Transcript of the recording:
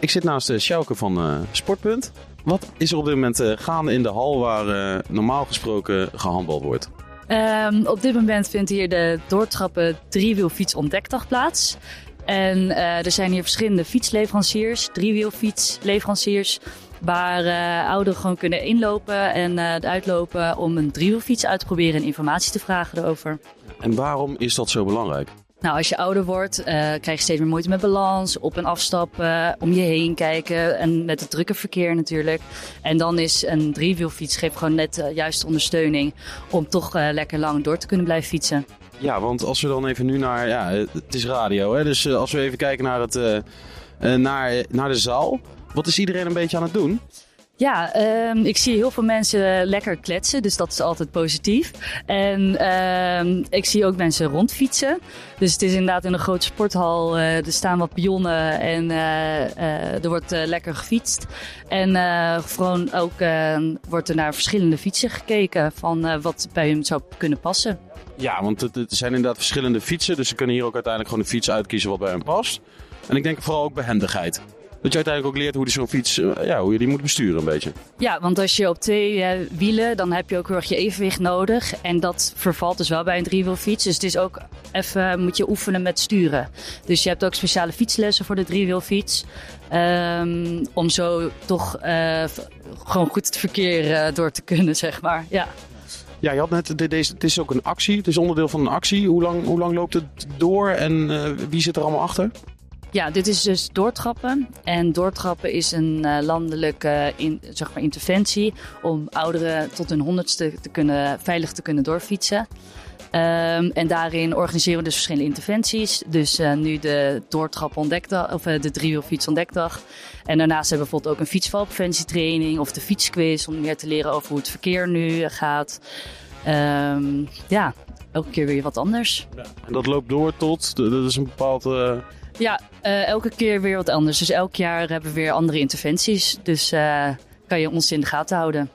Ik zit naast de Sjouke van uh, Sportpunt. Wat is er op dit moment uh, gaande in de hal waar uh, normaal gesproken gehandbald wordt? Um, op dit moment vindt hier de doortrappen driewielfiets ontdekdag plaats. En er zijn hier verschillende fietsleveranciers, driewielfietsleveranciers, waar ouderen gewoon kunnen inlopen en uitlopen om een driewielfiets uit te proberen en informatie te vragen erover. En waarom is dat zo belangrijk? Nou, als je ouder wordt, uh, krijg je steeds meer moeite met balans, op- en afstappen, om je heen kijken en met het drukke verkeer natuurlijk. En dan is een driewielfiets geeft gewoon net uh, juiste ondersteuning om toch uh, lekker lang door te kunnen blijven fietsen. Ja, want als we dan even nu naar, ja, het is radio, hè? dus als we even kijken naar, het, naar, naar de zaal. Wat is iedereen een beetje aan het doen? Ja, um, ik zie heel veel mensen lekker kletsen, dus dat is altijd positief. En um, ik zie ook mensen rondfietsen. Dus het is inderdaad in een grote sporthal. Uh, er staan wat pionnen en uh, uh, er wordt lekker gefietst. En gewoon ook wordt er naar verschillende fietsen gekeken van wat bij hem zou kunnen passen. Ja, want er zijn inderdaad verschillende fietsen. Dus ze kunnen hier ook uiteindelijk gewoon een fiets uitkiezen wat bij hem past. En ik denk vooral ook behendigheid. Dat je uiteindelijk ook leert hoe je zo'n fiets, ja, hoe je die moet besturen een beetje. Ja, want als je op twee uh, wielen, dan heb je ook heel erg je evenwicht nodig. En dat vervalt dus wel bij een driewielfiets. Dus het is ook even, moet je oefenen met sturen. Dus je hebt ook speciale fietslessen voor de driewielfiets. Um, om zo toch uh, gewoon goed het verkeer uh, door te kunnen, zeg maar. Ja. Ja, je had net, deze, het is ook een actie. Het is onderdeel van een actie. Hoe lang, hoe lang loopt het door en wie zit er allemaal achter? Ja, dit is dus doortrappen. En doortrappen is een uh, landelijke in, zeg maar interventie om ouderen tot hun honderdste te kunnen, veilig te kunnen doorfietsen. Um, en daarin organiseren we dus verschillende interventies. Dus uh, nu de doortrap ontdekdag, of uh, de driewielfiets ontdekdag. En daarnaast hebben we bijvoorbeeld ook een fietsvalpreventietraining of de fietsquiz om meer te leren over hoe het verkeer nu gaat. Um, ja, elke keer weer wat anders. Ja. En dat loopt door tot, dat is een bepaald... Ja, uh, elke keer weer wat anders. Dus elk jaar hebben we weer andere interventies. Dus uh, kan je ons in de gaten houden.